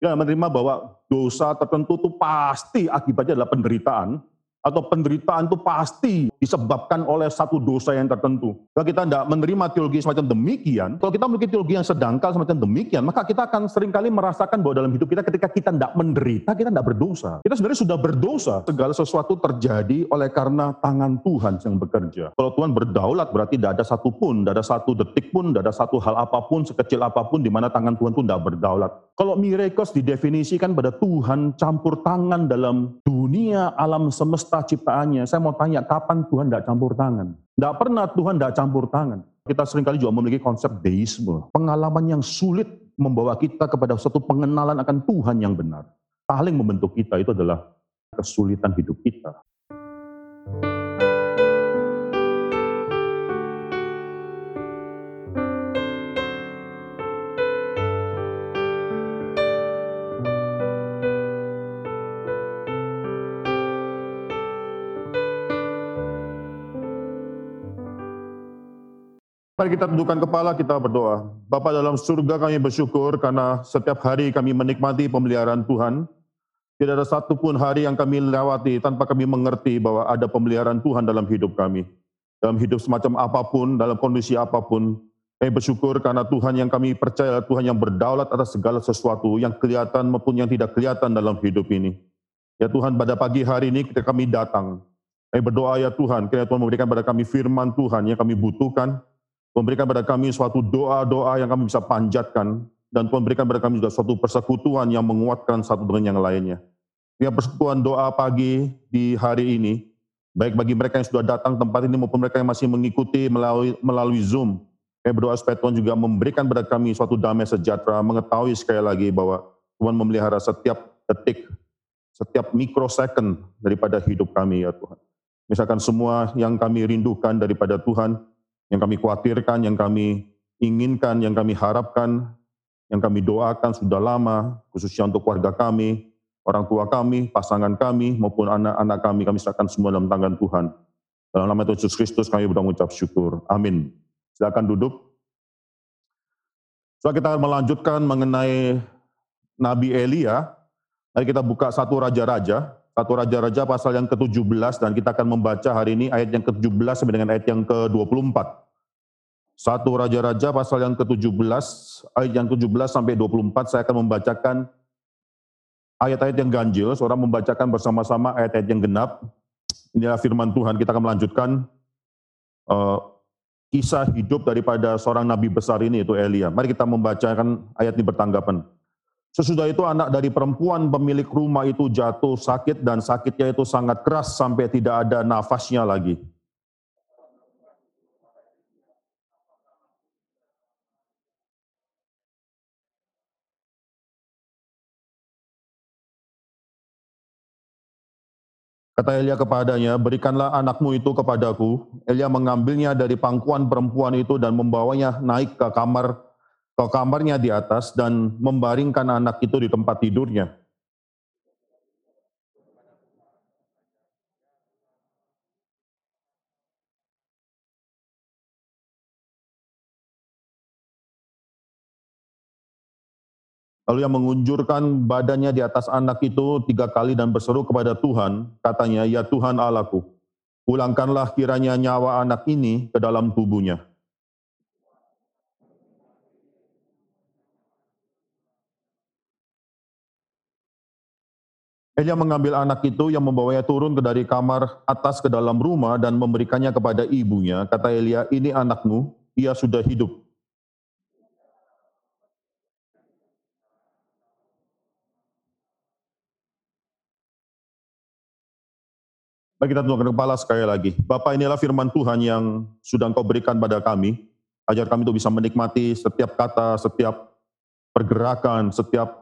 Kita menerima bahwa dosa tertentu itu pasti akibatnya adalah penderitaan, atau penderitaan itu pasti disebabkan oleh satu dosa yang tertentu. Kalau kita tidak menerima teologi semacam demikian, kalau kita memiliki teologi yang sedangkal semacam demikian, maka kita akan sering kali merasakan bahwa dalam hidup kita ketika kita tidak menderita, kita tidak berdosa. Kita sebenarnya sudah berdosa. Segala sesuatu terjadi oleh karena tangan Tuhan yang bekerja. Kalau Tuhan berdaulat berarti tidak ada satu pun, tidak ada satu detik pun, tidak ada satu hal apa pun, sekecil apa pun di mana tangan Tuhan pun tidak berdaulat. Kalau miracles didefinisikan pada Tuhan campur tangan dalam dunia alam semesta semesta ciptaannya. Saya mau tanya, kapan Tuhan tidak campur tangan? Tidak pernah Tuhan tidak campur tangan. Kita sering kali juga memiliki konsep deisme. Pengalaman yang sulit membawa kita kepada suatu pengenalan akan Tuhan yang benar. Paling membentuk kita itu adalah kesulitan hidup kita. Mari kita tundukkan kepala, kita berdoa. Bapak dalam surga kami bersyukur karena setiap hari kami menikmati pemeliharaan Tuhan. Tidak ada satupun hari yang kami lewati tanpa kami mengerti bahwa ada pemeliharaan Tuhan dalam hidup kami. Dalam hidup semacam apa pun, dalam kondisi apa pun, kami bersyukur karena Tuhan yang kami percaya, Tuhan yang berdaulat atas segala sesuatu, yang kelihatan maupun yang tidak kelihatan dalam hidup ini. Ya Tuhan, pada pagi hari ini ketika kami datang, kami berdoa ya Tuhan, kiranya Tuhan memberikan pada kami firman Tuhan yang kami butuhkan, memberikan pada kami suatu doa-doa yang kami bisa panjatkan, dan Tuhan berikan pada kami juga suatu persekutuan yang menguatkan satu dengan yang lainnya. Ya persekutuan doa pagi di hari ini, baik bagi mereka yang sudah datang tempat ini maupun mereka yang masih mengikuti melalui, melalui Zoom, saya berdoa supaya Tuhan juga memberikan pada kami suatu damai sejahtera, mengetahui sekali lagi bahwa Tuhan memelihara setiap detik, setiap mikrosecond daripada hidup kami ya Tuhan. Misalkan semua yang kami rindukan daripada Tuhan, yang kami khawatirkan, yang kami inginkan, yang kami harapkan, yang kami doakan sudah lama, khususnya untuk keluarga kami, orang tua kami, pasangan kami, maupun anak-anak kami, kami serahkan semua dalam tangan Tuhan. Dalam nama Tuhan Yesus Kristus kami mengucap syukur. Amin. Silakan duduk. So kita melanjutkan mengenai Nabi Elia. Mari kita buka satu Raja-Raja, satu Raja-Raja pasal yang ke-17 dan kita akan membaca hari ini ayat yang ke-17 sampai dengan ayat yang ke-24. Satu Raja-Raja pasal yang ke-17, ayat yang ke-17 sampai 24, saya akan membacakan ayat-ayat yang ganjil, seorang membacakan bersama-sama ayat-ayat yang genap. Inilah firman Tuhan, kita akan melanjutkan uh, kisah hidup daripada seorang nabi besar ini, itu Elia. Mari kita membacakan ayat ini bertanggapan. Sesudah itu anak dari perempuan pemilik rumah itu jatuh sakit dan sakitnya itu sangat keras sampai tidak ada nafasnya lagi. Kata Elia kepadanya, berikanlah anakmu itu kepadaku. Elia mengambilnya dari pangkuan perempuan itu dan membawanya naik ke kamar ke kamarnya di atas dan membaringkan anak itu di tempat tidurnya. Lalu yang mengunjurkan badannya di atas anak itu tiga kali dan berseru kepada Tuhan, katanya, Ya Tuhan Allahku, pulangkanlah kiranya nyawa anak ini ke dalam tubuhnya. Elia mengambil anak itu yang membawanya turun ke dari kamar atas ke dalam rumah dan memberikannya kepada ibunya. Kata Elia, ini anakmu, ia sudah hidup. Mari kita tundukkan kepala sekali lagi. Bapak inilah firman Tuhan yang sudah engkau berikan pada kami, ajar kami untuk bisa menikmati setiap kata, setiap pergerakan, setiap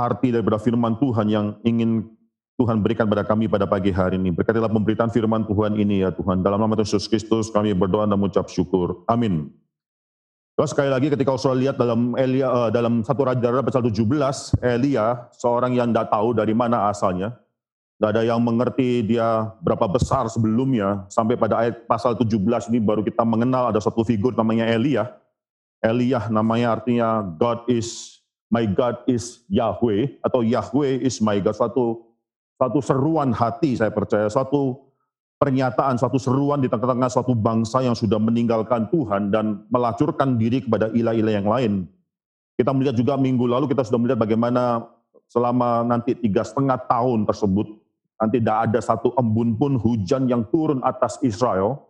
arti daripada firman Tuhan yang ingin Tuhan berikan pada kami pada pagi hari ini. Berkatilah pemberitaan firman Tuhan ini ya Tuhan. Dalam nama Yesus Kristus kami berdoa dan mengucap syukur. Amin. Terus sekali lagi ketika saudara lihat dalam Elia uh, dalam satu Raja pasal 17, Elia seorang yang tidak tahu dari mana asalnya, Gak ada yang mengerti dia berapa besar sebelumnya. Sampai pada ayat pasal 17 ini baru kita mengenal ada satu figur namanya Elia. Elia namanya artinya God is my God is Yahweh atau Yahweh is my God suatu suatu seruan hati saya percaya suatu pernyataan suatu seruan di tengah-tengah suatu bangsa yang sudah meninggalkan Tuhan dan melacurkan diri kepada ilah-ilah yang lain. Kita melihat juga minggu lalu kita sudah melihat bagaimana selama nanti tiga setengah tahun tersebut nanti tidak ada satu embun pun hujan yang turun atas Israel.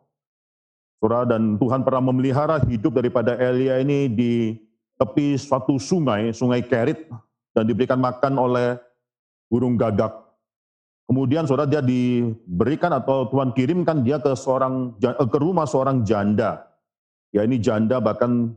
Surah dan Tuhan pernah memelihara hidup daripada Elia ini di tepi suatu sungai, sungai Kerit, dan diberikan makan oleh burung gagak. Kemudian saudara dia diberikan atau Tuhan kirimkan dia ke seorang eh, ke rumah seorang janda. Ya ini janda bahkan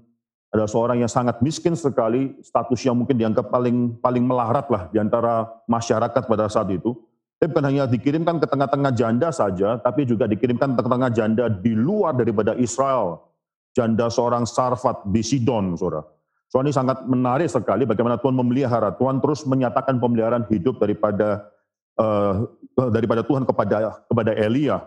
ada seorang yang sangat miskin sekali, statusnya mungkin dianggap paling paling melarat lah di antara masyarakat pada saat itu. Tapi bukan hanya dikirimkan ke tengah-tengah janda saja, tapi juga dikirimkan ke tengah-tengah janda di luar daripada Israel. Janda seorang Sarfat di Sidon, saudara. So ini sangat menarik sekali bagaimana Tuhan memelihara. Tuhan terus menyatakan pemeliharaan hidup daripada uh, daripada Tuhan kepada kepada Elia.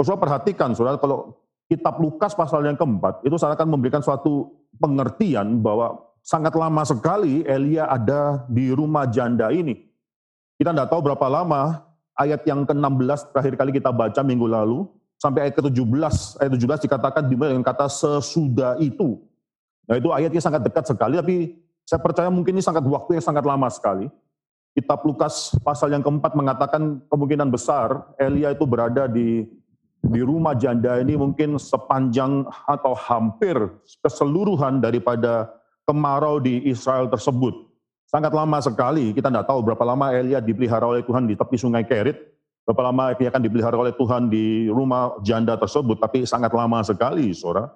Saudara perhatikan, saudara, kalau kitab Lukas pasal yang keempat, itu saya akan memberikan suatu pengertian bahwa sangat lama sekali Elia ada di rumah janda ini. Kita tidak tahu berapa lama, ayat yang ke-16 terakhir kali kita baca minggu lalu, sampai ayat ke-17, ayat 17 dikatakan dimulai dengan kata sesudah itu. Nah itu ayatnya sangat dekat sekali, tapi saya percaya mungkin ini sangat waktu yang sangat lama sekali. Kitab Lukas pasal yang keempat mengatakan kemungkinan besar Elia itu berada di di rumah janda ini mungkin sepanjang atau hampir keseluruhan daripada kemarau di Israel tersebut. Sangat lama sekali, kita tidak tahu berapa lama Elia dipelihara oleh Tuhan di tepi sungai Kerit, berapa lama dia akan dipelihara oleh Tuhan di rumah janda tersebut, tapi sangat lama sekali, saudara.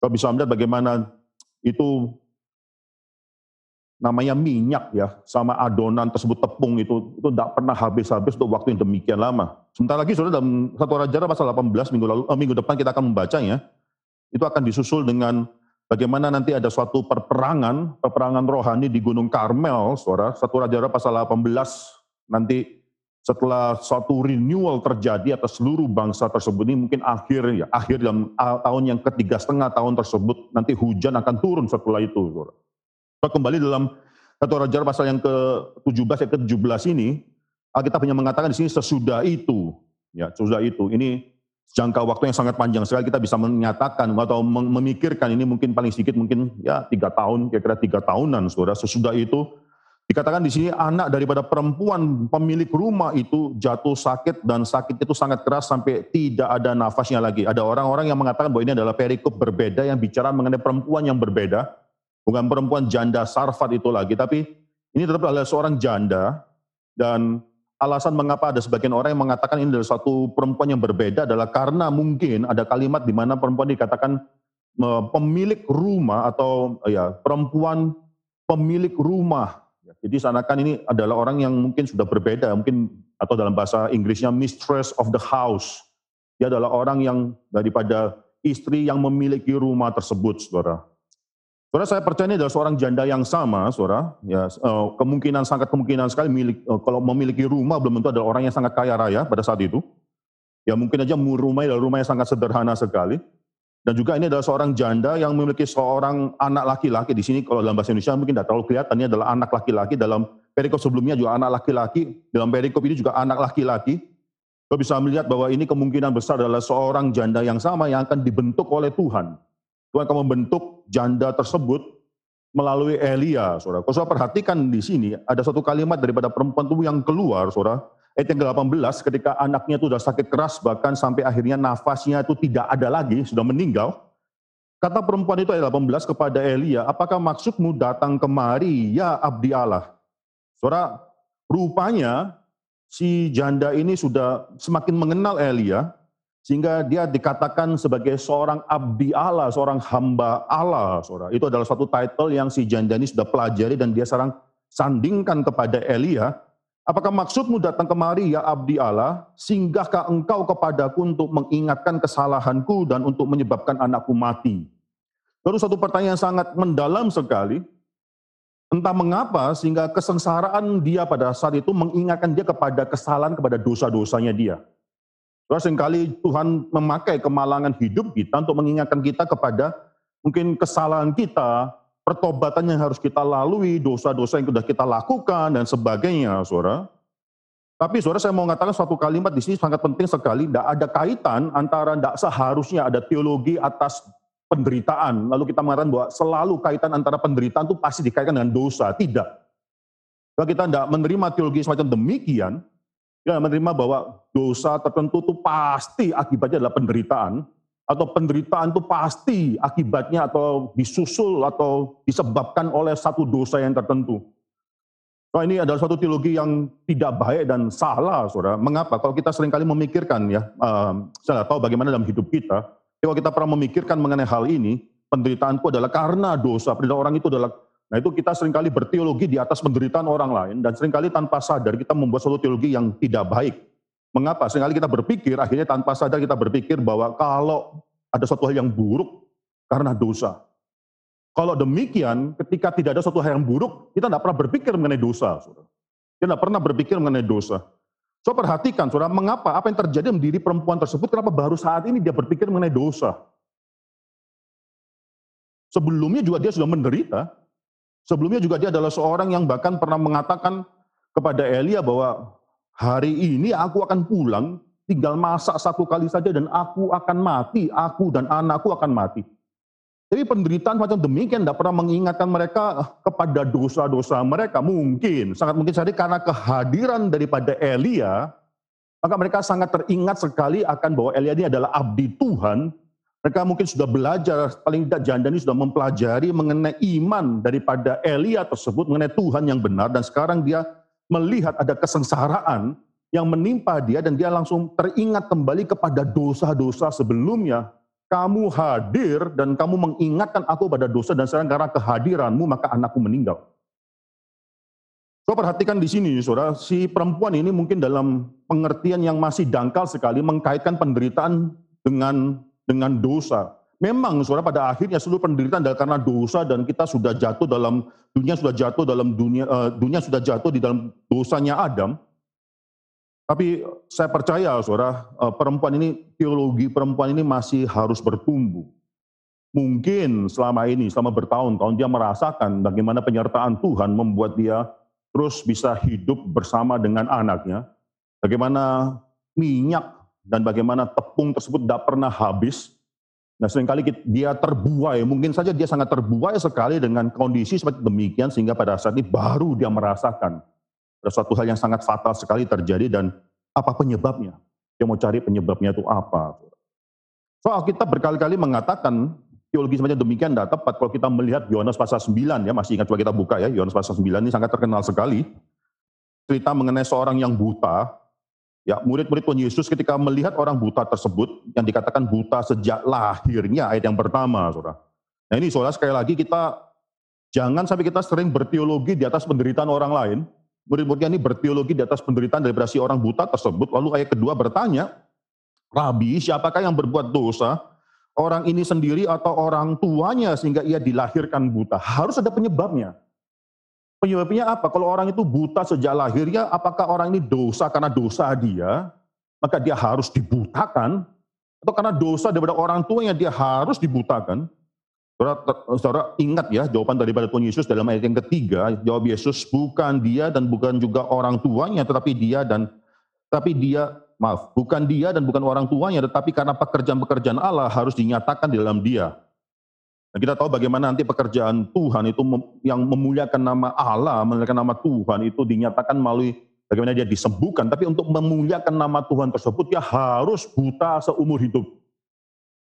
Kalau bisa melihat bagaimana itu namanya minyak ya sama adonan tersebut tepung itu itu tidak pernah habis-habis untuk waktu yang demikian lama. Sebentar lagi sudah dalam satu Raja pasal 18 minggu lalu eh, minggu depan kita akan membacanya. Itu akan disusul dengan bagaimana nanti ada suatu perperangan, peperangan rohani di Gunung Karmel, Saudara. Satu Raja pasal 18 nanti setelah suatu renewal terjadi atas seluruh bangsa tersebut ini mungkin akhir ya akhir dalam tahun yang ketiga setengah tahun tersebut nanti hujan akan turun setelah itu saudara. Kita kembali dalam satu Raja pasal yang ke-17 yang ke-17 ini, Alkitab hanya mengatakan di sini sesudah itu, ya sesudah itu. Ini jangka waktu yang sangat panjang sekali kita bisa menyatakan atau memikirkan ini mungkin paling sedikit mungkin ya tiga tahun, kira-kira tiga tahunan, saudara. Sesudah itu dikatakan di sini anak daripada perempuan pemilik rumah itu jatuh sakit dan sakit itu sangat keras sampai tidak ada nafasnya lagi. Ada orang-orang yang mengatakan bahwa ini adalah perikop berbeda yang bicara mengenai perempuan yang berbeda. Bukan perempuan janda sarfat itu lagi, tapi ini tetap adalah seorang janda dan alasan mengapa ada sebagian orang yang mengatakan ini adalah satu perempuan yang berbeda adalah karena mungkin ada kalimat di mana perempuan dikatakan pemilik rumah atau ya perempuan pemilik rumah. Jadi seakan ini adalah orang yang mungkin sudah berbeda, mungkin atau dalam bahasa Inggrisnya mistress of the house. Dia adalah orang yang daripada istri yang memiliki rumah tersebut, saudara. Saudara saya percaya ini adalah seorang janda yang sama, saudara. Ya, eh, kemungkinan sangat kemungkinan sekali milik, eh, kalau memiliki rumah belum tentu adalah orang yang sangat kaya raya pada saat itu. Ya mungkin aja rumahnya adalah rumah yang sangat sederhana sekali. Dan juga ini adalah seorang janda yang memiliki seorang anak laki-laki. Di sini kalau dalam bahasa Indonesia mungkin tidak terlalu kelihatan, ini adalah anak laki-laki. Dalam perikop sebelumnya juga anak laki-laki. Dalam perikop ini juga anak laki-laki. Kita bisa melihat bahwa ini kemungkinan besar adalah seorang janda yang sama yang akan dibentuk oleh Tuhan Tuhan akan membentuk janda tersebut melalui Elia, saudara. Saudara perhatikan di sini, ada satu kalimat daripada perempuan itu yang keluar, saudara. Ayat yang ke-18, ketika anaknya itu sudah sakit keras, bahkan sampai akhirnya nafasnya itu tidak ada lagi, sudah meninggal. Kata perempuan itu ayat 18 kepada Elia, apakah maksudmu datang kemari, ya abdi Allah? Saudara, rupanya si janda ini sudah semakin mengenal Elia, sehingga dia dikatakan sebagai seorang abdi Allah, seorang hamba Allah. Saudara. Itu adalah satu title yang si Jandani sudah pelajari dan dia sekarang sandingkan kepada Elia. Apakah maksudmu datang kemari ya abdi Allah, singgahkah engkau kepadaku untuk mengingatkan kesalahanku dan untuk menyebabkan anakku mati? Lalu satu pertanyaan sangat mendalam sekali, entah mengapa sehingga kesengsaraan dia pada saat itu mengingatkan dia kepada kesalahan, kepada dosa-dosanya dia. Terus sering kali Tuhan memakai kemalangan hidup kita untuk mengingatkan kita kepada mungkin kesalahan kita, pertobatan yang harus kita lalui, dosa-dosa yang sudah kita lakukan dan sebagainya, saudara. Tapi saudara saya mau mengatakan suatu kalimat di sini sangat penting sekali, tidak ada kaitan antara tidak seharusnya ada teologi atas penderitaan. Lalu kita mengatakan bahwa selalu kaitan antara penderitaan itu pasti dikaitkan dengan dosa. Tidak. Kalau kita tidak menerima teologi semacam demikian, kita menerima bahwa dosa tertentu itu pasti akibatnya adalah penderitaan, atau penderitaan itu pasti akibatnya atau disusul atau disebabkan oleh satu dosa yang tertentu. Nah, ini adalah suatu teologi yang tidak baik dan salah, saudara. Mengapa? Kalau kita sering kali memikirkan ya, uh, saya tahu bagaimana dalam hidup kita, kalau kita pernah memikirkan mengenai hal ini, penderitaan itu adalah karena dosa, penderitaan orang itu adalah, nah itu kita sering kali berteologi di atas penderitaan orang lain, dan sering kali tanpa sadar kita membuat suatu teologi yang tidak baik. Mengapa? Seringkali kita berpikir, akhirnya tanpa sadar kita berpikir bahwa kalau ada suatu hal yang buruk karena dosa. Kalau demikian, ketika tidak ada suatu hal yang buruk, kita tidak pernah berpikir mengenai dosa. Saudara. Kita tidak pernah berpikir mengenai dosa. So perhatikan, saudara, mengapa apa yang terjadi dalam diri perempuan tersebut, kenapa baru saat ini dia berpikir mengenai dosa? Sebelumnya juga dia sudah menderita. Sebelumnya juga dia adalah seorang yang bahkan pernah mengatakan kepada Elia bahwa hari ini aku akan pulang, tinggal masak satu kali saja dan aku akan mati, aku dan anakku akan mati. Jadi penderitaan macam demikian tidak pernah mengingatkan mereka kepada dosa-dosa mereka. Mungkin, sangat mungkin saja karena kehadiran daripada Elia, maka mereka sangat teringat sekali akan bahwa Elia ini adalah abdi Tuhan. Mereka mungkin sudah belajar, paling tidak janda ini sudah mempelajari mengenai iman daripada Elia tersebut, mengenai Tuhan yang benar, dan sekarang dia melihat ada kesengsaraan yang menimpa dia dan dia langsung teringat kembali kepada dosa-dosa sebelumnya. Kamu hadir dan kamu mengingatkan aku pada dosa dan sekarang karena kehadiranmu maka anakku meninggal. So perhatikan di sini saudara, si perempuan ini mungkin dalam pengertian yang masih dangkal sekali mengkaitkan penderitaan dengan dengan dosa. Memang saudara pada akhirnya seluruh penderitaan adalah karena dosa dan kita sudah jatuh dalam dunia sudah jatuh dalam dunia uh, dunia sudah jatuh di dalam dosanya Adam. Tapi saya percaya, saudara, eh, perempuan ini, teologi perempuan ini masih harus bertumbuh. Mungkin selama ini, selama bertahun-tahun dia merasakan bagaimana penyertaan Tuhan membuat dia terus bisa hidup bersama dengan anaknya. Bagaimana minyak dan bagaimana tepung tersebut tidak pernah habis. Nah sering kali dia terbuai, mungkin saja dia sangat terbuai sekali dengan kondisi seperti demikian sehingga pada saat ini baru dia merasakan ada suatu hal yang sangat fatal sekali terjadi dan apa penyebabnya? Dia mau cari penyebabnya itu apa. So kita berkali-kali mengatakan teologi semacam demikian tidak tepat kalau kita melihat Yohanes pasal 9 ya, masih ingat coba kita buka ya, Yohanes pasal 9 ini sangat terkenal sekali. Cerita mengenai seorang yang buta, ya murid-murid Tuhan Yesus ketika melihat orang buta tersebut, yang dikatakan buta sejak lahirnya, ayat yang pertama, saudara. Nah ini saudara sekali lagi kita, jangan sampai kita sering berteologi di atas penderitaan orang lain, murid-muridnya ini berteologi di atas penderitaan daripada si orang buta tersebut. Lalu ayat kedua bertanya, Rabi, siapakah yang berbuat dosa? Orang ini sendiri atau orang tuanya sehingga ia dilahirkan buta? Harus ada penyebabnya. Penyebabnya apa? Kalau orang itu buta sejak lahirnya, apakah orang ini dosa karena dosa dia, maka dia harus dibutakan? Atau karena dosa daripada orang tuanya dia harus dibutakan? Saudara, ingat ya jawaban daripada Tuhan Yesus dalam ayat yang ketiga, jawab Yesus bukan dia dan bukan juga orang tuanya, tetapi dia dan tapi dia maaf, bukan dia dan bukan orang tuanya, tetapi karena pekerjaan-pekerjaan Allah harus dinyatakan di dalam dia. Nah, kita tahu bagaimana nanti pekerjaan Tuhan itu yang memuliakan nama Allah, memuliakan nama Tuhan itu dinyatakan melalui bagaimana dia disembuhkan. Tapi untuk memuliakan nama Tuhan tersebut, dia harus buta seumur hidup.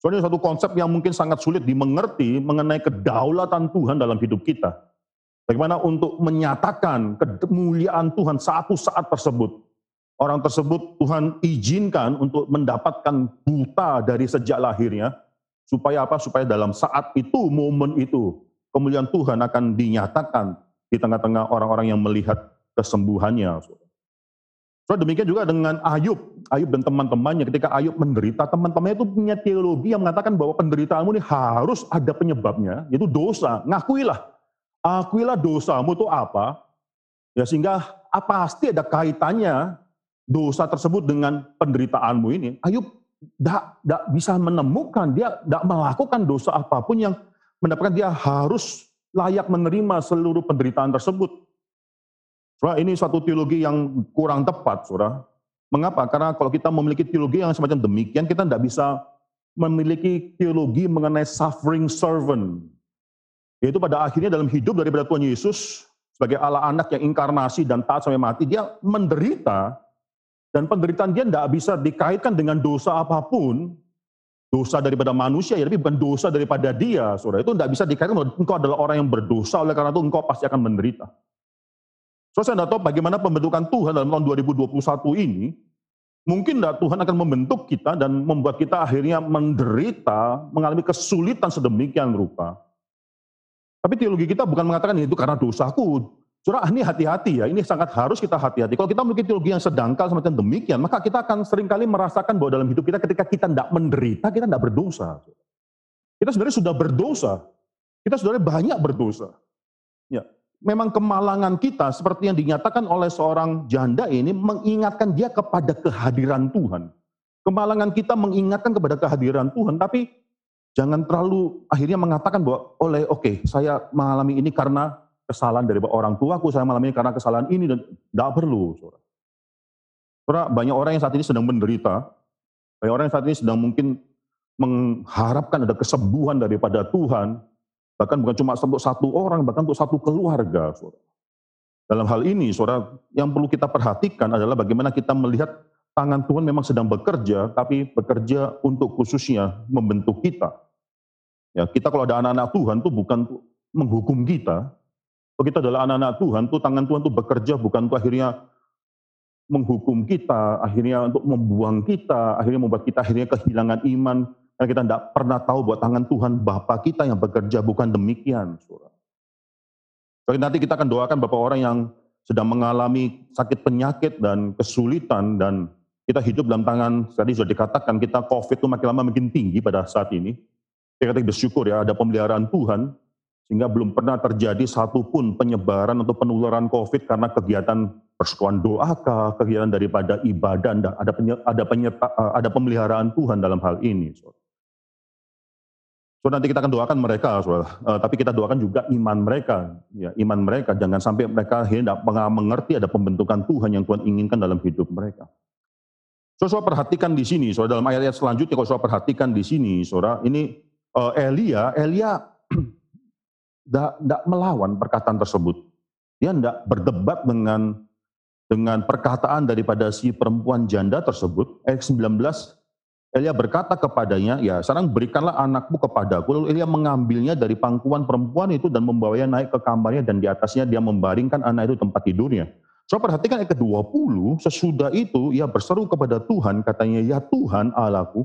Soalnya satu konsep yang mungkin sangat sulit dimengerti mengenai kedaulatan Tuhan dalam hidup kita. Bagaimana untuk menyatakan kemuliaan Tuhan satu saat tersebut. Orang tersebut Tuhan izinkan untuk mendapatkan buta dari sejak lahirnya. Supaya apa? Supaya dalam saat itu, momen itu, kemuliaan Tuhan akan dinyatakan di tengah-tengah orang-orang yang melihat kesembuhannya. So demikian juga dengan Ayub. Ayub dan teman-temannya ketika Ayub menderita, teman-temannya itu punya teologi yang mengatakan bahwa penderitaanmu ini harus ada penyebabnya, yaitu dosa. Ngakuilah. Akuilah dosamu itu apa. Ya sehingga apa pasti ada kaitannya dosa tersebut dengan penderitaanmu ini. Ayub tidak bisa menemukan, dia tidak melakukan dosa apa pun yang mendapatkan dia harus layak menerima seluruh penderitaan tersebut. Saudara, ini suatu teologi yang kurang tepat, saudara. Mengapa? Karena kalau kita memiliki teologi yang semacam demikian, kita tidak bisa memiliki teologi mengenai suffering servant. Yaitu pada akhirnya dalam hidup daripada Tuhan Yesus, sebagai Allah anak yang inkarnasi dan taat sampai mati, dia menderita, dan penderitaan dia tidak bisa dikaitkan dengan dosa apa pun, dosa daripada manusia, ya, tapi bukan dosa daripada dia, saudara. Itu tidak bisa dikaitkan bahwa engkau adalah orang yang berdosa, oleh karena itu engkau pasti akan menderita. So, saya tidak tahu bagaimana pembentukan Tuhan dalam tahun 2021 ini. Mungkin tidak Tuhan akan membentuk kita dan membuat kita akhirnya menderita, mengalami kesulitan sedemikian rupa. Tapi teologi kita bukan mengatakan itu karena dosaku. Surah ini hati-hati ya, ini sangat harus kita hati-hati. Kalau kita memiliki teologi yang sedangkal semacam demikian, maka kita akan sering kali merasakan bahwa dalam hidup kita ketika kita tidak menderita, kita tidak berdosa. Kita sebenarnya sudah berdosa. Kita sebenarnya banyak berdosa. Ya, memang kemalangan kita seperti yang dinyatakan oleh seorang janda ini mengingatkan dia kepada kehadiran Tuhan. Kemalangan kita mengingatkan kepada kehadiran Tuhan, tapi jangan terlalu akhirnya mengatakan bahwa oleh oke okay, saya mengalami ini karena kesalahan dari orang tuaku, saya mengalami ini karena kesalahan ini dan tidak perlu. Saudara. Banyak orang yang saat ini sedang menderita, banyak orang yang saat ini sedang mungkin mengharapkan ada kesembuhan daripada Tuhan, Bahkan bukan cuma untuk satu orang, bahkan untuk satu keluarga. Saudara. Dalam hal ini, saudara, yang perlu kita perhatikan adalah bagaimana kita melihat tangan Tuhan memang sedang bekerja, tapi bekerja untuk khususnya membentuk kita. Ya, kita kalau ada anak-anak Tuhan tuh bukan menghukum kita. Kalau kita adalah anak-anak Tuhan tuh tangan Tuhan tuh bekerja bukan untuk akhirnya menghukum kita, akhirnya untuk membuang kita, akhirnya membuat kita akhirnya kehilangan iman, karena kita tidak pernah tahu buat tangan Tuhan Bapa kita yang bekerja, bukan demikian. Jadi nanti kita akan doakan Bapak orang yang sedang mengalami sakit penyakit dan kesulitan dan kita hidup dalam tangan, tadi sudah dikatakan kita COVID itu makin lama makin tinggi pada saat ini. Kita bersyukur ya ada pemeliharaan Tuhan, sehingga belum pernah terjadi satupun penyebaran atau penularan COVID karena kegiatan persekutuan doa, kegiatan daripada ibadah, ada, ada, penyerta, ada pemeliharaan Tuhan dalam hal ini. So. So nanti kita akan doakan mereka, saudara. Uh, tapi kita doakan juga iman mereka, ya iman mereka. Jangan sampai mereka hendak mengerti ada pembentukan Tuhan yang Tuhan inginkan dalam hidup mereka. So, saudara perhatikan di sini, saudara dalam ayat-ayat selanjutnya, kalau saudara perhatikan di sini, saudara, ini uh, Elia, Elia tidak melawan perkataan tersebut. Dia tidak berdebat dengan dengan perkataan daripada si perempuan janda tersebut. Ayat 19, Elia berkata kepadanya, ya sekarang berikanlah anakmu kepadaku. Lalu Elia mengambilnya dari pangkuan perempuan itu dan membawanya naik ke kamarnya dan di atasnya dia membaringkan anak itu tempat tidurnya. So perhatikan ayat ke-20, sesudah itu ia berseru kepada Tuhan, katanya, ya Tuhan Allahku,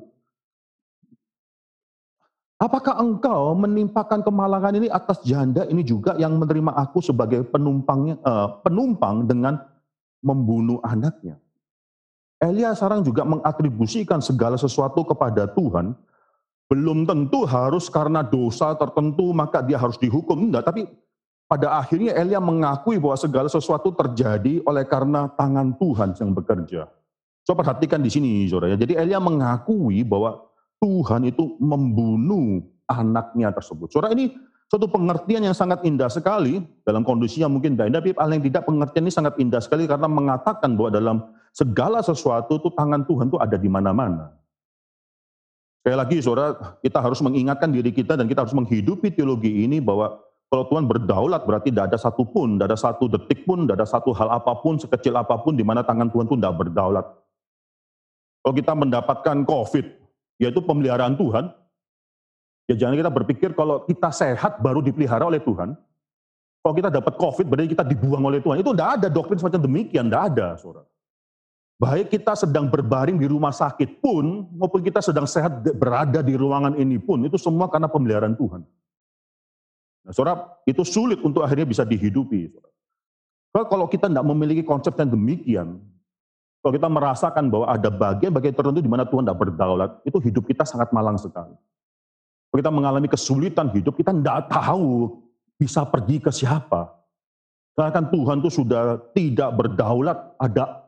apakah engkau menimpakan kemalangan ini atas janda ini juga yang menerima aku sebagai penumpangnya, uh, penumpang dengan membunuh anaknya? Elia sekarang juga mengatribusikan segala sesuatu kepada Tuhan. Belum tentu harus karena dosa tertentu maka dia harus dihukum. Enggak, tapi pada akhirnya Elia mengakui bahwa segala sesuatu terjadi oleh karena tangan Tuhan yang bekerja. Coba perhatikan di sini, saudara. Jadi Elia mengakui bahwa Tuhan itu membunuh anaknya tersebut. Saudara ini suatu pengertian yang sangat indah sekali dalam kondisi yang mungkin tidak indah, tapi paling tidak pengertian ini sangat indah sekali karena mengatakan bahwa dalam segala sesuatu itu tangan Tuhan itu ada di mana-mana. Sekali lagi saudara, kita harus mengingatkan diri kita dan kita harus menghidupi teologi ini bahwa kalau Tuhan berdaulat berarti tidak ada satu pun, tidak ada satu detik pun, tidak ada satu hal apa pun, sekecil apa pun di mana tangan Tuhan itu tidak berdaulat. Kalau kita mendapatkan COVID, yaitu pemeliharaan Tuhan, ya jangan kita berpikir kalau kita sehat baru dipelihara oleh Tuhan. Kalau kita dapat COVID berarti kita dibuang oleh Tuhan. Itu tidak ada doktrin semacam demikian, tidak ada. Saudara. Baik kita sedang berbaring di rumah sakit pun, maupun kita sedang sehat berada di ruangan ini pun, itu semua karena pemeliharaan Tuhan. Nah, saudara, itu sulit untuk akhirnya bisa dihidupi. Saudara. Kalau kita tidak memiliki konsep yang demikian, kalau kita merasakan bahwa ada bagian-bagian tertentu di mana Tuhan tidak berdaulat, itu hidup kita sangat malang sekali. Kalau kita mengalami kesulitan hidup, kita tidak tahu bisa pergi ke siapa. Karena kan Tuhan itu sudah tidak berdaulat, ada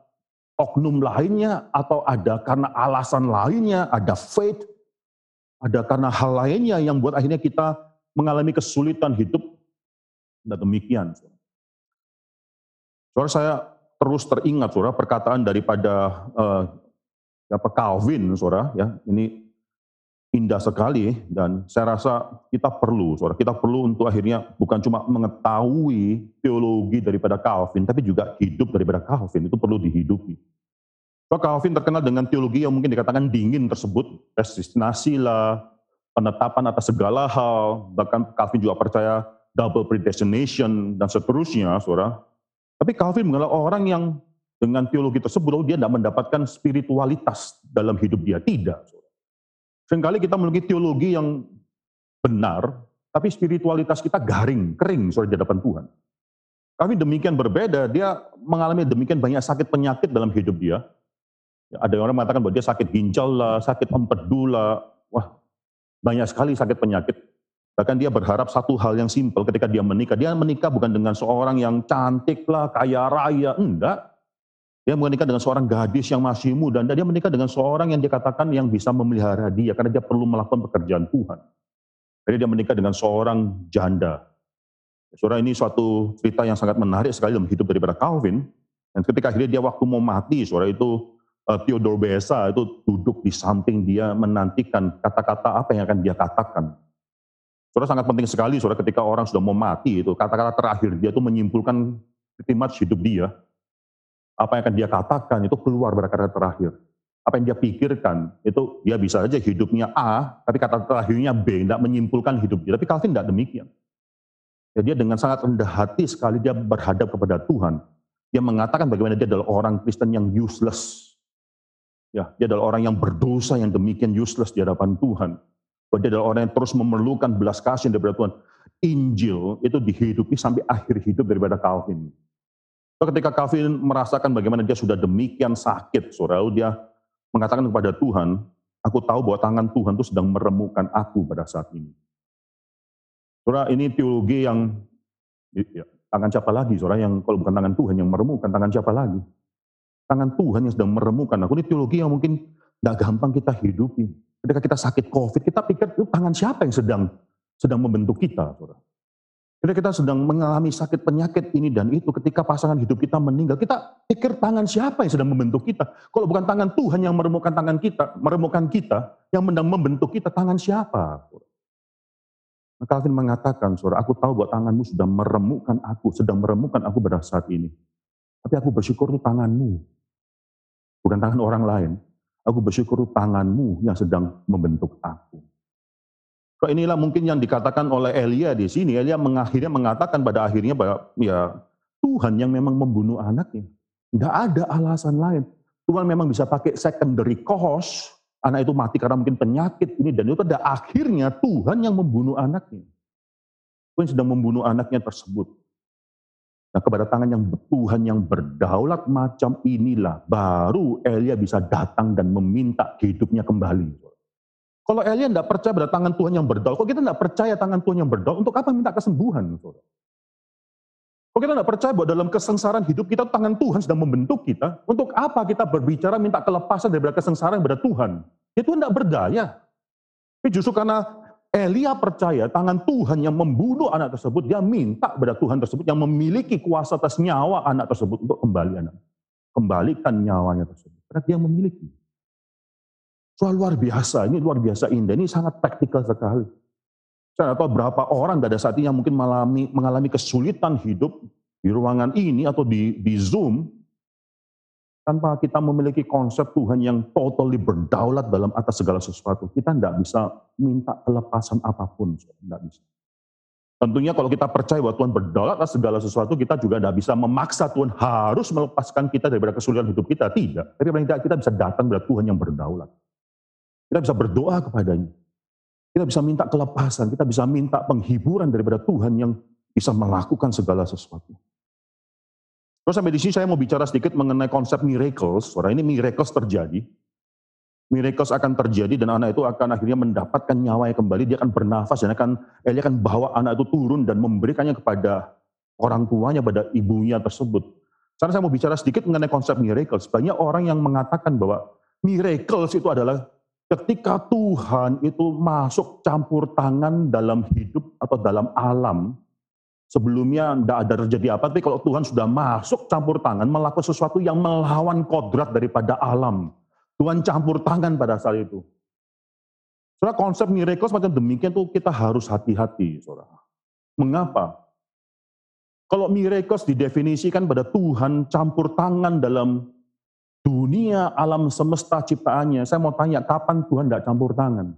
oknum lainnya atau ada karena alasan lainnya, ada faith, ada karena hal lainnya yang buat akhirnya kita mengalami kesulitan hidup. Tidak demikian. Saudara saya terus teringat saudara perkataan daripada uh, apa Calvin saudara ya ini indah sekali dan saya rasa kita perlu, saudara, kita perlu untuk akhirnya bukan cuma mengetahui teologi daripada Calvin, tapi juga hidup daripada Calvin, itu perlu dihidupi. So, Calvin terkenal dengan teologi yang mungkin dikatakan dingin tersebut, destinasi lah, penetapan atas segala hal, bahkan Calvin juga percaya double predestination dan seterusnya, saudara. Tapi Calvin mengenal orang yang dengan teologi tersebut, dia tidak mendapatkan spiritualitas dalam hidup dia. Tidak. Seringkali kita memiliki teologi yang benar, tapi spiritualitas kita garing, kering soal di hadapan Tuhan. Kami demikian berbeda, dia mengalami demikian banyak sakit penyakit dalam hidup dia. Ya, ada orang mengatakan bahwa dia sakit ginjal lah, sakit empedu lah, wah banyak sekali sakit penyakit. Bahkan dia berharap satu hal yang simpel ketika dia menikah. Dia menikah bukan dengan seorang yang cantik lah, kaya raya, enggak. Dia menikah dengan seorang gadis yang masih muda, dan dia menikah dengan seorang yang dikatakan yang bisa memelihara dia, karena dia perlu melakukan pekerjaan Tuhan. Jadi dia menikah dengan seorang janda. Saudara ini suatu cerita yang sangat menarik sekali dalam hidup daripada Calvin. Dan ketika akhirnya dia waktu mau mati, saudara itu uh, Theodore Beza itu duduk di samping dia menantikan kata-kata apa yang akan dia katakan. Saudara sangat penting sekali, saudara ketika orang sudah mau mati itu kata-kata terakhir dia itu menyimpulkan khidmat hidup dia apa yang akan dia katakan itu keluar pada kata terakhir. Apa yang dia pikirkan itu dia bisa saja hidupnya A, tapi kata terakhirnya B, tidak menyimpulkan hidup dia. Tapi Calvin tidak demikian. Ya, dia dengan sangat rendah hati sekali dia berhadap kepada Tuhan. Dia mengatakan bagaimana dia adalah orang Kristen yang useless. Ya, dia adalah orang yang berdosa yang demikian useless di hadapan Tuhan. Bahwa dia adalah orang yang terus memerlukan belas kasih daripada Tuhan. Injil itu dihidupi sampai akhir hidup daripada Calvin. Ketika Calvin merasakan bagaimana dia sudah demikian sakit, saudara, dia mengatakan kepada Tuhan, aku tahu bahwa tangan Tuhan itu sedang meremukan aku pada saat ini. Saudara, ini teologi yang, ya, tangan siapa lagi, saudara, yang kalau bukan tangan Tuhan yang meremukan, tangan siapa lagi? Tangan Tuhan yang sedang meremukan aku. Ini teologi yang mungkin tidak gampang kita hidupi. Ketika kita sakit COVID, kita pikir itu tangan siapa yang sedang sedang membentuk kita. Ketika kita sedang mengalami sakit penyakit ini dan itu, ketika pasangan hidup kita meninggal, kita pikir tangan siapa yang sedang membentuk kita? Kalau bukan tangan Tuhan yang meremukan tangan kita, meremukan kita, yang sedang membentuk kita, tangan siapa? Maka Calvin mengatakan, saudara, aku tahu bahwa tanganmu sudah meremukan aku, sedang meremukan aku pada saat ini. Tapi aku bersyukur itu tanganmu, bukan tangan orang lain. Aku bersyukur tanganmu yang sedang membentuk aku. Inilah mungkin yang dikatakan oleh Elia di sini. Elia mengakhirnya mengatakan pada akhirnya bahwa ya Tuhan yang memang membunuh anaknya. Tidak ada alasan lain. Tuhan memang bisa pakai secondary cause, anak itu mati karena mungkin penyakit ini dan itu pada akhirnya Tuhan yang membunuh anaknya. Tuhan sedang membunuh anaknya tersebut. Nah kepada tangan yang Tuhan yang berdaulat macam inilah baru Elia bisa datang dan meminta hidupnya kembali. Kalau Elia tidak percaya pada tangan Tuhan yang berdaulat, kalau kita tidak percaya tangan Tuhan yang berdaulat, untuk apa minta kesembuhan? Kalau kita tidak percaya bahwa dalam kesengsaraan hidup kita, tangan Tuhan sedang membentuk kita, untuk apa kita berbicara minta kelepasan dari kesengsaraan pada Tuhan? Ya Tuhan tidak berdaya. Tapi justru karena Elia percaya tangan Tuhan yang membunuh anak tersebut, dia minta pada Tuhan tersebut yang memiliki kuasa atas nyawa anak tersebut untuk kembali anak. Kembalikan nyawanya tersebut. Karena dia memiliki. Soal luar biasa, ini luar biasa indah, ini sangat praktikal sekali. Saya tahu berapa orang pada saat ini yang mungkin mengalami, mengalami kesulitan hidup di ruangan ini atau di, di Zoom, tanpa kita memiliki konsep Tuhan yang totally berdaulat dalam atas segala sesuatu. Kita tidak bisa minta kelepasan apa pun, tidak bisa. Tentunya kalau kita percaya bahwa Tuhan berdaulat atas segala sesuatu, kita juga tidak bisa memaksa Tuhan harus melepaskan kita daripada kesulitan hidup kita. Tidak. Tapi paling tidak kita bisa datang kepada Tuhan yang berdaulat. Kita bisa berdoa kepadanya. Kita bisa minta kelepasan, kita bisa minta penghiburan daripada Tuhan yang bisa melakukan segala sesuatu. Terus sampai di sini saya mau bicara sedikit mengenai konsep miracles. Orang ini miracles terjadi. Miracles akan terjadi dan anak itu akan akhirnya mendapatkan nyawanya kembali. Dia akan bernafas dan akan Eli akan bawa anak itu turun dan memberikannya kepada orang tuanya, pada ibunya tersebut. Sekarang saya mau bicara sedikit mengenai konsep miracles. Banyak orang yang mengatakan bahwa miracles itu adalah Ketika Tuhan itu masuk campur tangan dalam hidup atau dalam alam, Sebelumnya tidak ada terjadi apa, tapi kalau Tuhan sudah masuk campur tangan, melakukan sesuatu yang melawan kodrat daripada alam. Tuhan campur tangan pada saat itu. Saudara, konsep miracle semacam demikian tuh kita harus hati-hati, saudara. Mengapa? Kalau miracles didefinisikan pada Tuhan campur tangan dalam dunia alam semesta ciptaannya, saya mau tanya kapan Tuhan tidak campur tangan?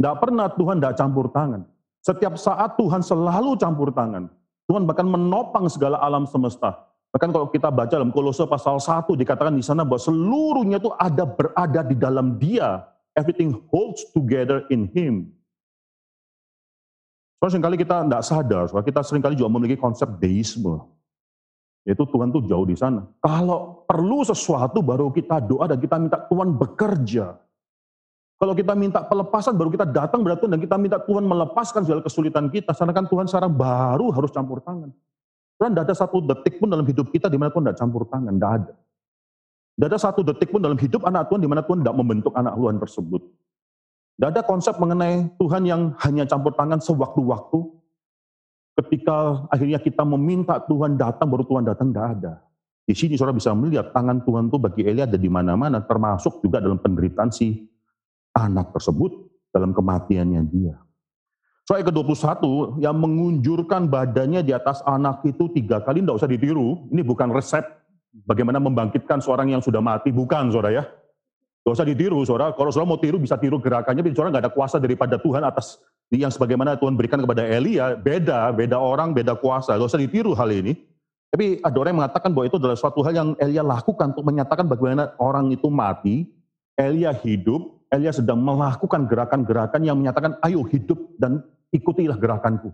Tidak pernah Tuhan tidak campur tangan. Setiap saat Tuhan selalu campur tangan. Tuhan bahkan menopang segala alam semesta. Bahkan kalau kita baca dalam Kolose pasal 1 dikatakan di sana bahwa seluruhnya itu ada berada di dalam Dia. Everything holds together in Him. Soalnya sering kali kita tidak sadar, soalnya kita sering kali juga memiliki konsep deisme. Yaitu Tuhan tuh jauh di sana. Kalau perlu sesuatu baru kita doa dan kita minta Tuhan bekerja. Kalau kita minta pelepasan, baru kita datang Tuhan dan kita minta Tuhan melepaskan segala kesulitan kita. Karena kan Tuhan sekarang baru harus campur tangan. Tuhan tidak ada satu detik pun dalam hidup kita di mana Tuhan tidak campur tangan, tidak ada. Tidak ada satu detik pun dalam hidup anak Tuhan di mana Tuhan tidak membentuk anak Tuhan tersebut. Tidak ada konsep mengenai Tuhan yang hanya campur tangan sewaktu-waktu. Ketika akhirnya kita meminta Tuhan datang, baru Tuhan datang, tidak ada. Di sini saudara bisa melihat tangan Tuhan itu bagi Elia ada di mana-mana, termasuk juga dalam penderitaan si anak tersebut dalam kematiannya dia. Soal ke-21 yang mengunjurkan badannya di atas anak itu tiga kali, tidak usah ditiru. Ini bukan resep bagaimana membangkitkan seorang yang sudah mati, bukan saudara ya. Tidak usah ditiru saudara, kalau saudara mau tiru bisa tiru gerakannya, tapi saudara nggak ada kuasa daripada Tuhan atas yang sebagaimana Tuhan berikan kepada Elia, beda, beda orang, beda kuasa. Tidak usah ditiru hal ini. Tapi ada orang yang mengatakan bahwa itu adalah suatu hal yang Elia lakukan untuk menyatakan bagaimana orang itu mati, Elia hidup, Elia sedang melakukan gerakan-gerakan yang menyatakan, ayo hidup dan ikutilah gerakanku.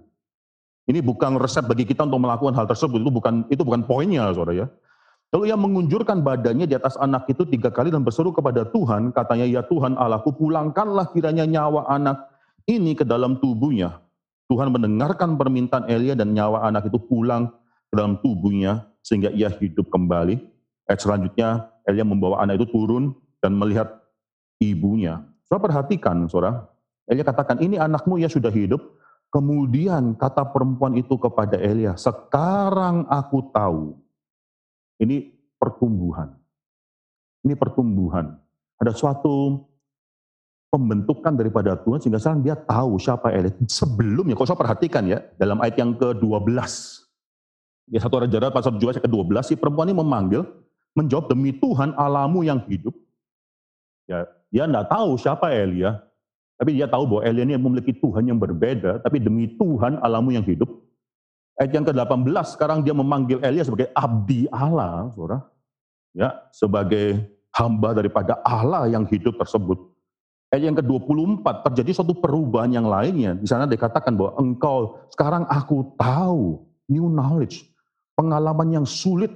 Ini bukan resep bagi kita untuk melakukan hal tersebut, itu bukan itu bukan poinnya, saudara ya. Lalu ia mengunjurkan badannya di atas anak itu tiga kali dan berseru kepada Tuhan, katanya, ya Tuhan Allahku, pulangkanlah kiranya nyawa anak ini ke dalam tubuhnya. Tuhan mendengarkan permintaan Elia dan nyawa anak itu pulang ke dalam tubuhnya sehingga ia hidup kembali. Ayat selanjutnya, Elia membawa anak itu turun dan melihat ibunya. Saudara perhatikan, saudara. Elia katakan, ini anakmu ya sudah hidup. Kemudian kata perempuan itu kepada Elia, sekarang aku tahu. Ini pertumbuhan. Ini pertumbuhan. Ada suatu pembentukan daripada Tuhan sehingga sekarang dia tahu siapa Elia. Sebelumnya, kalau saya perhatikan ya, dalam ayat yang ke-12, ya satu Raja pasal 17 ke-12, si perempuan ini memanggil, menjawab demi Tuhan alamu yang hidup. Ya, dia tidak tahu siapa Elia, tapi dia tahu bahwa Elia ini memiliki Tuhan yang berbeda, tapi demi Tuhan alamu yang hidup. Ayat yang ke-18, sekarang dia memanggil Elia sebagai abdi Allah, saudara. Ya, sebagai hamba daripada Allah yang hidup tersebut. Ayat yang ke-24, terjadi suatu perubahan yang lainnya. Di sana dikatakan bahwa engkau, sekarang aku tahu, new knowledge, pengalaman yang sulit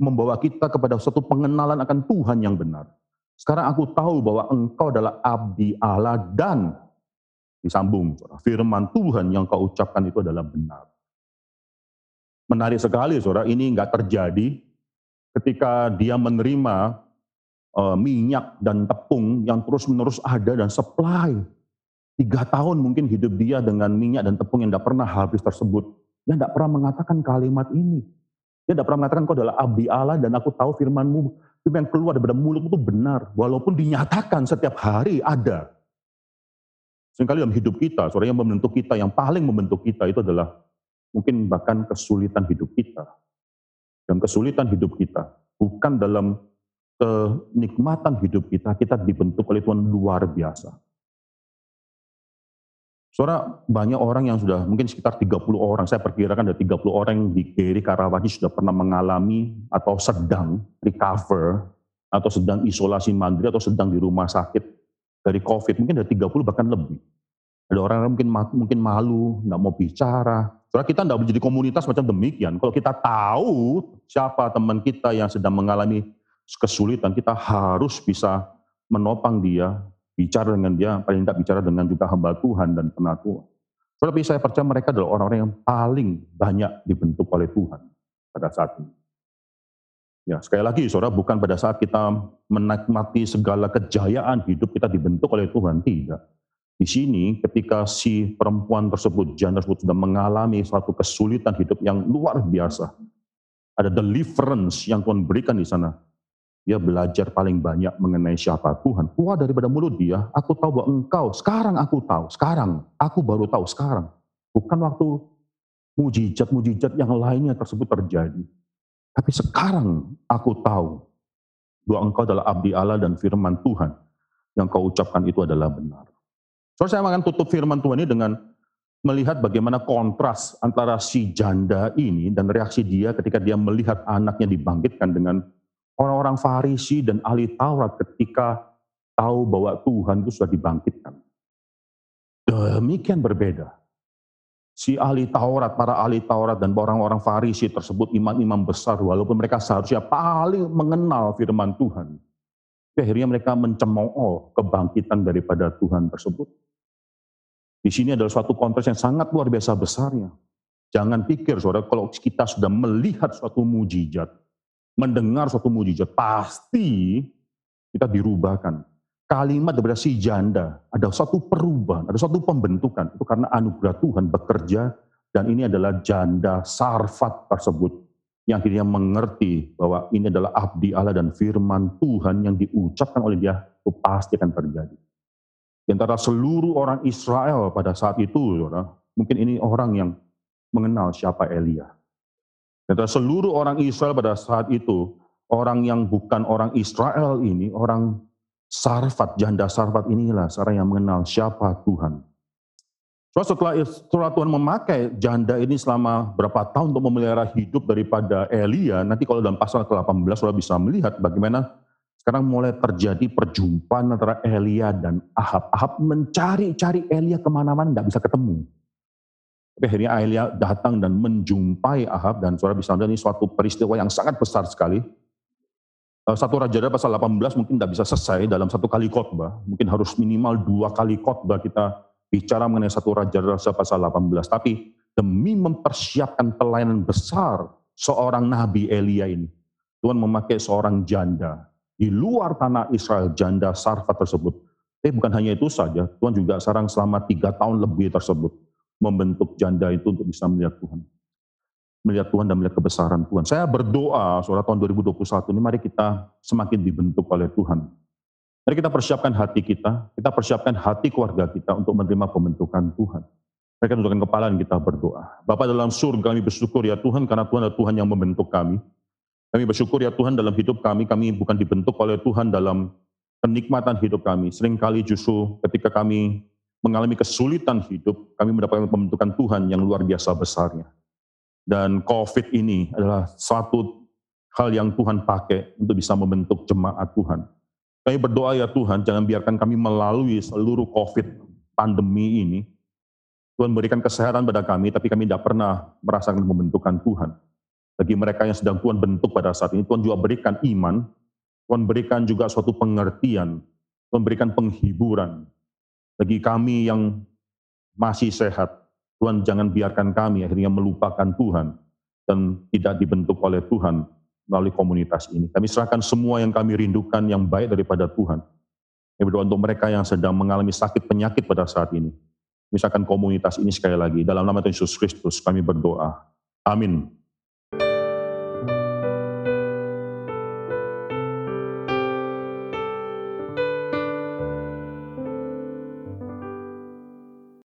membawa kita kepada suatu pengenalan akan Tuhan yang benar. Sekarang aku tahu bahwa engkau adalah abdi Allah dan disambung firman Tuhan yang kau ucapkan itu adalah benar. Menarik sekali saudara, ini enggak terjadi ketika dia menerima uh, minyak dan tepung yang terus-menerus ada dan supply. Tiga tahun mungkin hidup dia dengan minyak dan tepung yang tidak pernah habis tersebut. Dia tidak pernah mengatakan kalimat ini. Dia tidak pernah mengatakan kau adalah abdi Allah dan aku tahu firmanmu itu yang keluar daripada mulut itu benar. Walaupun dinyatakan setiap hari ada. Seringkali dalam hidup kita, suara yang membentuk kita, yang paling membentuk kita itu adalah mungkin bahkan kesulitan hidup kita. Dan kesulitan hidup kita, bukan dalam kenikmatan hidup kita, kita dibentuk oleh Tuhan luar biasa. Suara banyak orang yang sudah mungkin sekitar 30 orang, saya perkirakan ada 30 orang di Geri Karawaci sudah pernah mengalami atau sedang recover atau sedang isolasi mandiri atau sedang di rumah sakit dari COVID, mungkin ada 30 bahkan lebih. Ada orang yang mungkin mungkin malu, nggak mau bicara. Soalnya kita nggak menjadi komunitas macam demikian. Kalau kita tahu siapa teman kita yang sedang mengalami kesulitan, kita harus bisa menopang dia, bicara dengan dia, paling tidak bicara dengan juga hamba Tuhan dan penatua. Tetapi saya percaya mereka adalah orang-orang yang paling banyak dibentuk oleh Tuhan pada saat ini. Ya, sekali lagi saudara, bukan pada saat kita menikmati segala kejayaan hidup kita dibentuk oleh Tuhan, tidak. Di sini ketika si perempuan tersebut, janda tersebut sudah mengalami suatu kesulitan hidup yang luar biasa. Ada deliverance yang Tuhan berikan di sana. Dia belajar paling banyak mengenai siapa Tuhan. Keluar daripada mulut dia, aku tahu bahwa engkau, sekarang aku tahu, sekarang, aku baru tahu sekarang. Bukan waktu mujizat-mujizat yang lainnya tersebut terjadi. Tapi sekarang aku tahu bahwa engkau adalah abdi Allah dan firman Tuhan. Yang kau ucapkan itu adalah benar. So saya akan tutup firman Tuhan ini dengan melihat bagaimana kontras antara si janda ini dan reaksi dia ketika dia melihat anaknya dibangkitkan dengan orang-orang Farisi dan ahli Taurat ketika tahu bahwa Tuhan itu sudah dibangkitkan. Demikian berbeda. Si ahli Taurat, para ahli Taurat dan orang-orang Farisi tersebut imam-imam besar walaupun mereka seharusnya paling mengenal firman Tuhan. Akhirnya mereka mencemooh kebangkitan daripada Tuhan tersebut. Di sini adalah suatu konteks yang sangat luar biasa besarnya. Jangan pikir saudara kalau kita sudah melihat suatu mujizat, mendengar suatu mujizat, pasti kita dirubahkan. Kalimat daripada si janda, ada suatu perubahan, ada suatu pembentukan. Itu karena anugerah Tuhan bekerja dan ini adalah janda sarfat tersebut yang akhirnya mengerti bahwa ini adalah abdi Allah dan firman Tuhan yang diucapkan oleh dia itu pasti akan terjadi. Di antara seluruh orang Israel pada saat itu, mungkin ini orang yang mengenal siapa Elia. Antara seluruh orang Israel pada saat itu, orang yang bukan orang Israel ini, orang Sarfat, janda Sarfat inilah seorang yang mengenal siapa Tuhan. So, setelah, setelah Tuhan memakai janda ini selama berapa tahun untuk memelihara hidup daripada Elia, nanti kalau dalam pasal ke-18 sudah bisa melihat bagaimana sekarang mulai terjadi perjumpaan antara Elia dan Ahab. Ahab mencari-cari Elia ke mana-mana, tidak bisa ketemu. Tapi akhirnya Elia datang dan menjumpai Ahab, dan saudara bisa melihat ini suatu peristiwa yang sangat besar sekali. Eh, satu Raja Raja pasal 18 mungkin tidak bisa selesai dalam satu kali khotbah. Mungkin harus minimal dua kali khotbah kita bicara mengenai satu Raja Raja pasal 18. Tapi demi mempersiapkan pelayanan besar seorang Nabi Elia ini, Tuhan memakai seorang janda di luar tanah Israel janda Sarfat tersebut. Tapi bukan hanya itu saja, Tuhan juga sekarang selama tiga tahun lebih tersebut membentuk janda itu untuk bisa melihat Tuhan. Melihat Tuhan dan melihat kebesaran Tuhan. Saya berdoa, saudara tahun 2021 ini mari kita semakin dibentuk oleh Tuhan. Mari kita persiapkan hati kita, kita persiapkan hati keluarga kita untuk menerima pembentukan Tuhan. Mereka tundukkan kepala dan kita berdoa. Bapak dalam surga kami bersyukur ya Tuhan karena Tuhan adalah Tuhan yang membentuk kami. Kami bersyukur ya Tuhan dalam hidup kami, kami bukan dibentuk oleh Tuhan dalam kenikmatan hidup kami. Seringkali justru ketika kami mengalami kesulitan hidup, kami mendapatkan pembentukan Tuhan yang luar biasa besarnya. Dan COVID ini adalah satu hal yang Tuhan pakai untuk bisa membentuk jemaat Tuhan. Kami berdoa ya Tuhan, jangan biarkan kami melalui seluruh COVID pandemi ini. Tuhan berikan kesehatan pada kami, tapi kami tidak pernah merasakan pembentukan Tuhan. Bagi mereka yang sedang Tuhan bentuk pada saat ini, Tuhan juga berikan iman, Tuhan berikan juga suatu pengertian, Tuhan berikan penghiburan. Bagi kami yang masih sehat, Tuhan jangan biarkan kami akhirnya melupakan Tuhan dan tidak dibentuk oleh Tuhan melalui komunitas ini. Kami serahkan semua yang kami rindukan yang baik daripada Tuhan. Kami berdoa untuk mereka yang sedang mengalami sakit penyakit pada saat ini. Misalkan komunitas ini sekali lagi, dalam nama Tuhan Yesus Kristus kami berdoa. Amin.